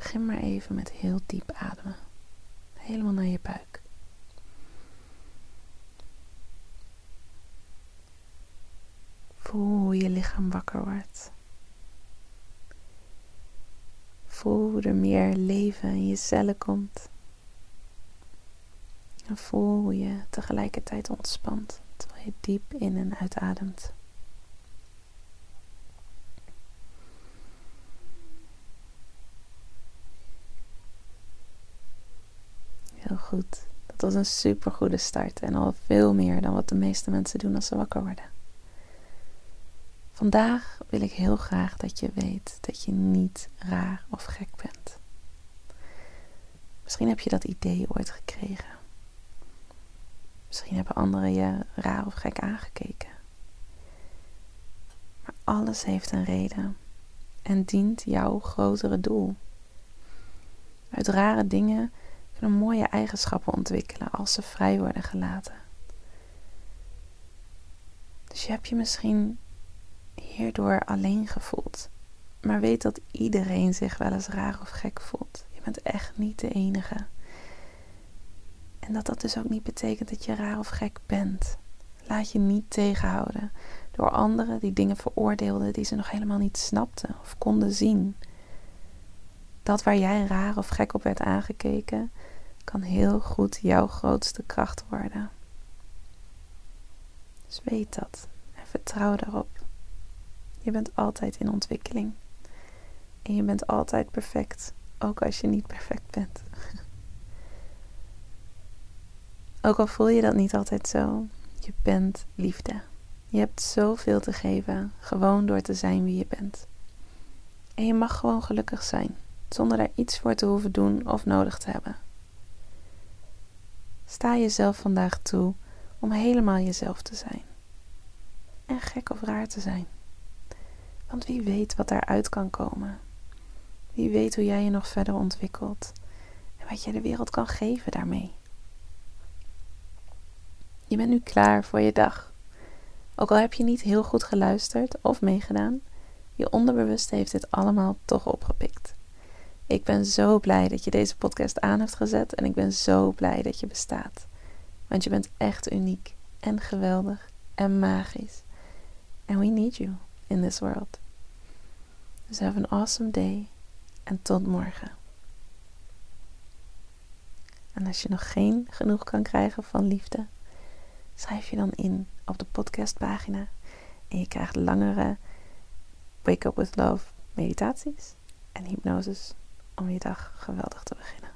Begin maar even met heel diep ademen. Helemaal naar je buik. Voel hoe je lichaam wakker wordt. Voel hoe er meer leven in je cellen komt. En voel hoe je tegelijkertijd ontspant terwijl je diep in en uitademt. Heel goed. Dat was een super goede start en al veel meer dan wat de meeste mensen doen als ze wakker worden. Vandaag wil ik heel graag dat je weet dat je niet raar of gek bent. Misschien heb je dat idee ooit gekregen. Misschien hebben anderen je raar of gek aangekeken. Maar alles heeft een reden en dient jouw grotere doel. Uit rare dingen kunnen mooie eigenschappen ontwikkelen als ze vrij worden gelaten. Dus je hebt je misschien hierdoor alleen gevoeld. Maar weet dat iedereen zich wel eens raar of gek voelt. Je bent echt niet de enige. En dat dat dus ook niet betekent dat je raar of gek bent. Laat je niet tegenhouden door anderen die dingen veroordeelden die ze nog helemaal niet snapten of konden zien. Dat waar jij raar of gek op werd aangekeken, kan heel goed jouw grootste kracht worden. Dus weet dat en vertrouw daarop. Je bent altijd in ontwikkeling. En je bent altijd perfect, ook als je niet perfect bent. Ook al voel je dat niet altijd zo, je bent liefde. Je hebt zoveel te geven, gewoon door te zijn wie je bent. En je mag gewoon gelukkig zijn, zonder daar iets voor te hoeven doen of nodig te hebben. Sta jezelf vandaag toe om helemaal jezelf te zijn. En gek of raar te zijn. Want wie weet wat daaruit kan komen. Wie weet hoe jij je nog verder ontwikkelt en wat jij de wereld kan geven daarmee. Je bent nu klaar voor je dag. Ook al heb je niet heel goed geluisterd of meegedaan, je onderbewuste heeft dit allemaal toch opgepikt. Ik ben zo blij dat je deze podcast aan hebt gezet en ik ben zo blij dat je bestaat. Want je bent echt uniek en geweldig en magisch. And we need you in this world. Dus have an awesome day en tot morgen. En als je nog geen genoeg kan krijgen van liefde, schrijf je dan in op de podcastpagina en je krijgt langere Wake Up With Love meditaties en hypnoses om je dag geweldig te beginnen.